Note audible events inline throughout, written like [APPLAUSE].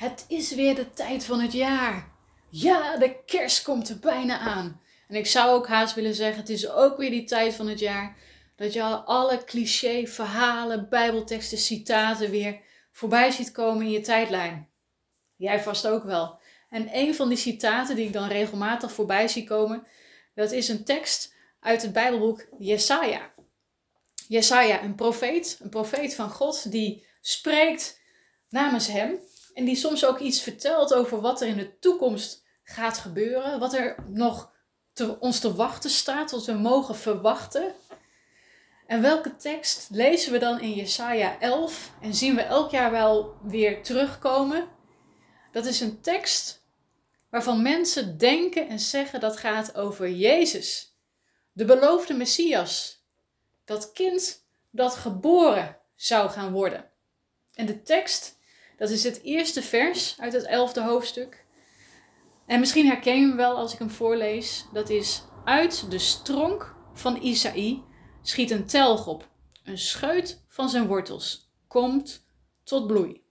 Het is weer de tijd van het jaar. Ja, de kerst komt er bijna aan. En ik zou ook haast willen zeggen, het is ook weer die tijd van het jaar dat je al alle cliché, verhalen, bijbelteksten, citaten weer voorbij ziet komen in je tijdlijn. Jij vast ook wel. En een van die citaten die ik dan regelmatig voorbij zie komen, dat is een tekst uit het Bijbelboek Jesaja. Jesaja, een profeet, een profeet van God, die spreekt namens hem en die soms ook iets vertelt over wat er in de toekomst gaat gebeuren, wat er nog te, ons te wachten staat, wat we mogen verwachten. En welke tekst lezen we dan in Jesaja 11 en zien we elk jaar wel weer terugkomen? Dat is een tekst waarvan mensen denken en zeggen dat gaat over Jezus, de beloofde Messias, dat kind dat geboren zou gaan worden. En de tekst, dat is het eerste vers uit het elfde hoofdstuk. En misschien herken je hem wel als ik hem voorlees. Dat is uit de stronk van Isaïe schiet een telg op. Een scheut van zijn wortels komt tot bloei.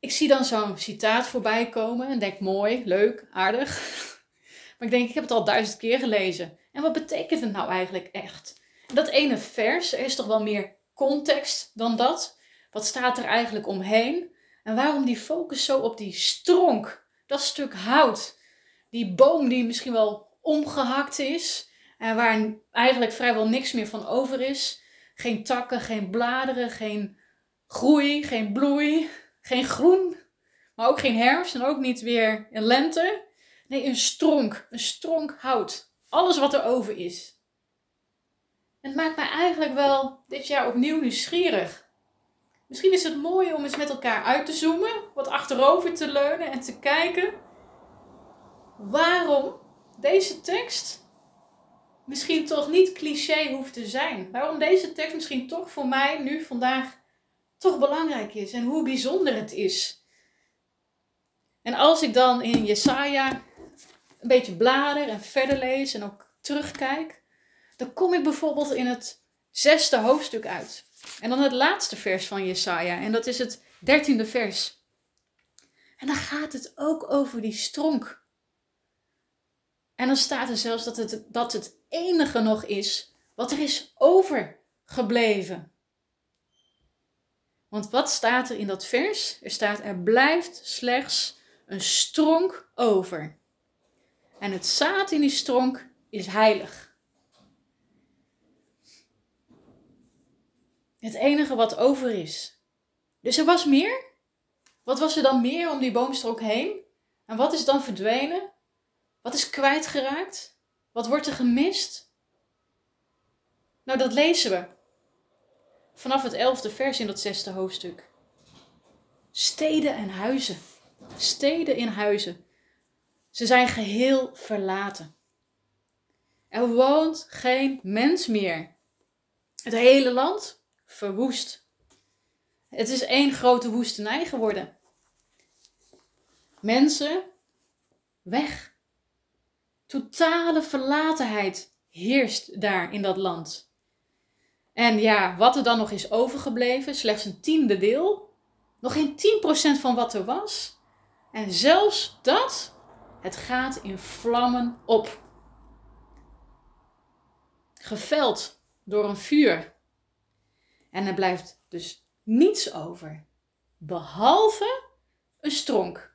Ik zie dan zo'n citaat voorbij komen en denk mooi, leuk, aardig. [LAUGHS] Maar ik denk, ik heb het al duizend keer gelezen. En wat betekent het nou eigenlijk echt? Dat ene vers, er is toch wel meer context dan dat? Wat staat er eigenlijk omheen? En waarom die focus zo op die stronk, dat stuk hout, die boom die misschien wel omgehakt is en waar eigenlijk vrijwel niks meer van over is? Geen takken, geen bladeren, geen groei, geen bloei, geen groen, maar ook geen herfst en ook niet weer een lente. Nee, een stronk, een stronk hout. Alles wat er over is. Het maakt mij eigenlijk wel dit jaar opnieuw nieuwsgierig. Misschien is het mooi om eens met elkaar uit te zoomen, wat achterover te leunen en te kijken waarom deze tekst misschien toch niet cliché hoeft te zijn. Waarom deze tekst misschien toch voor mij nu vandaag toch belangrijk is en hoe bijzonder het is. En als ik dan in Jesaja een beetje blader en verder lees en ook terugkijk, dan kom ik bijvoorbeeld in het zesde hoofdstuk uit. En dan het laatste vers van Jesaja. En dat is het dertiende vers. En dan gaat het ook over die stronk. En dan staat er zelfs dat het, dat het enige nog is wat er is overgebleven. Want wat staat er in dat vers? Er staat: er blijft slechts een stronk over. En het zaad in die stronk is heilig. Het enige wat over is. Dus er was meer. Wat was er dan meer om die boomstronk heen? En wat is dan verdwenen? Wat is kwijtgeraakt? Wat wordt er gemist? Nou, dat lezen we vanaf het elfde vers in dat zesde hoofdstuk. Steden en huizen. Steden in huizen. Ze zijn geheel verlaten. Er woont geen mens meer. Het hele land verwoest. Het is één grote woestenij geworden. Mensen weg. Totale verlatenheid heerst daar in dat land. En ja, wat er dan nog is overgebleven, slechts een tiende deel. Nog geen 10% van wat er was. En zelfs dat, het gaat in vlammen op. Geveld door een vuur. En er blijft dus niets over, behalve een stronk.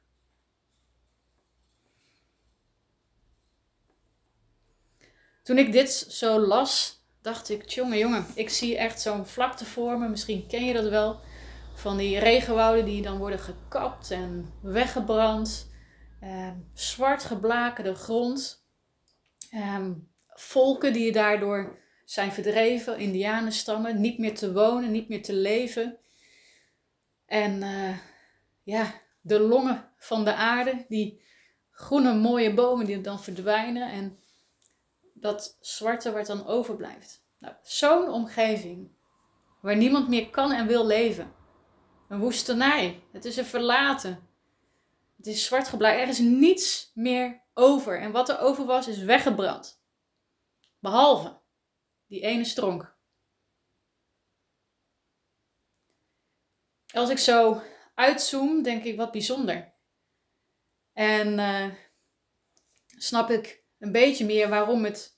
Toen ik dit zo las, dacht ik, jongen, jongen, ik zie echt zo'n vlakte voor me. Misschien ken je dat wel. Van die regenwouden die dan worden gekapt en weggebrand. Eh, zwart geblakerde grond. Eh, volken die daardoor zijn verdreven, indianenstammen, niet meer te wonen, niet meer te leven. En uh, ja, de longen van de aarde, die groene mooie bomen die dan verdwijnen. En dat zwarte wat dan overblijft. Nou, Zo'n omgeving waar niemand meer kan en wil leven. Een woestenij. Het is een verlaten. Het is zwart. Er is niets meer over. En wat er over was, is weggebrand. Behalve die ene stronk. als ik zo uitzoom, denk ik wat bijzonder. En uh, snap ik een beetje meer waarom het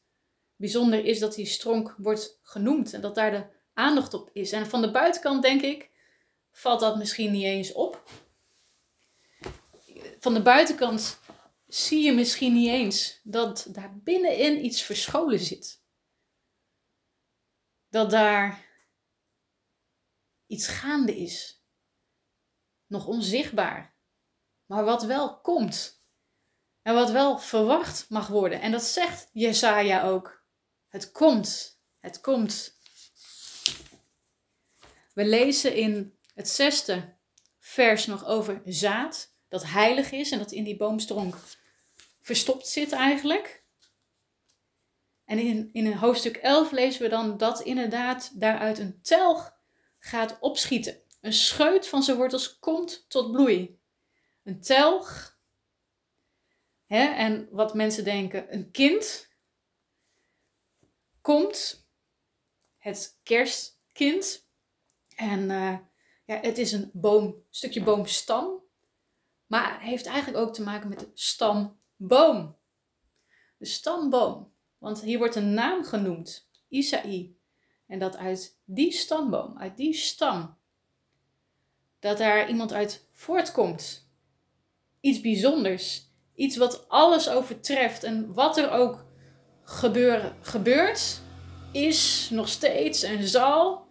bijzonder is dat die stronk wordt genoemd en dat daar de aandacht op is. En van de buitenkant denk ik, valt dat misschien niet eens op. Van de buitenkant zie je misschien niet eens dat daar binnenin iets verscholen zit. Dat daar iets gaande is. Nog onzichtbaar. Maar wat wel komt. En wat wel verwacht mag worden. En dat zegt Jesaja ook. Het komt. Het komt. We lezen in het zesde vers nog over zaad. Dat heilig is en dat in die boomstronk verstopt zit eigenlijk. En in, in hoofdstuk 11 lezen we dan dat inderdaad daaruit een telg gaat opschieten. Een scheut van zijn wortels komt tot bloei. Een telg. Hè, en wat mensen denken, een kind komt. Het kerstkind. En uh, ja, het is een boom, stukje boomstam. Maar heeft eigenlijk ook te maken met de stamboom. De stamboom. Want hier wordt een naam genoemd. Isaï. En dat uit die stamboom, uit die stam, dat daar iemand uit voortkomt. Iets bijzonders. Iets wat alles overtreft. En wat er ook gebeurt, is nog steeds en zal.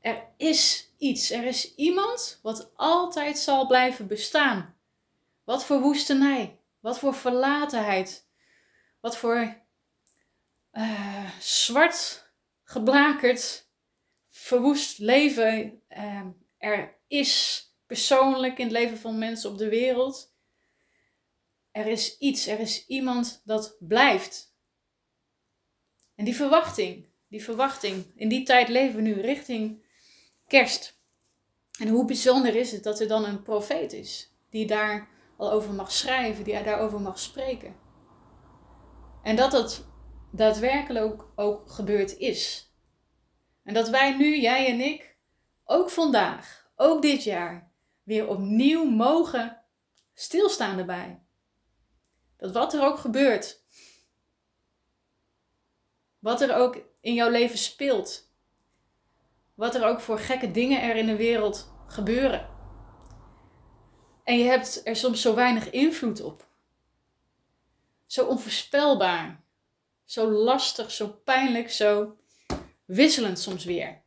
Er is iets. Er is iemand wat altijd zal blijven bestaan. Wat voor woestenij. Wat voor verlatenheid. Wat voor uh, zwart geblakerd, verwoest leven uh, er is persoonlijk in het leven van mensen op de wereld. Er is iets, er is iemand dat blijft. En die verwachting, die verwachting, in die tijd leven we nu richting kerst. En hoe bijzonder is het dat er dan een profeet is die daar al over mag schrijven, die daarover mag spreken. En dat dat daadwerkelijk ook, gebeurd is. En dat wij nu, jij en ik, ook vandaag, ook dit jaar, weer opnieuw mogen stilstaan erbij. Dat wat er ook gebeurt, wat er ook in jouw leven speelt, wat er ook voor gekke dingen er in de wereld gebeuren. En je hebt er soms zo weinig invloed op. Zo onvoorspelbaar. Zo lastig, zo pijnlijk, zo wisselend soms weer.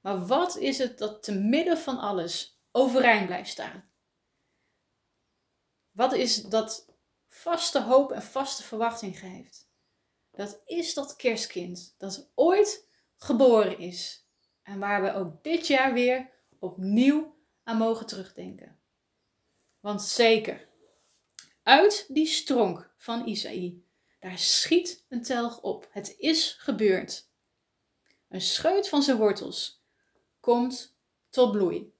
Maar wat is het dat te midden van alles overeind blijft staan? Wat is dat vaste hoop en vaste verwachting geeft? Dat is dat kerstkind dat ooit geboren is en waar we ook dit jaar weer opnieuw aan mogen terugdenken. Want zeker, uit die stronk van Isaïe daar schiet een telg op. Het is gebeurd. Een scheut van zijn wortels komt tot bloei.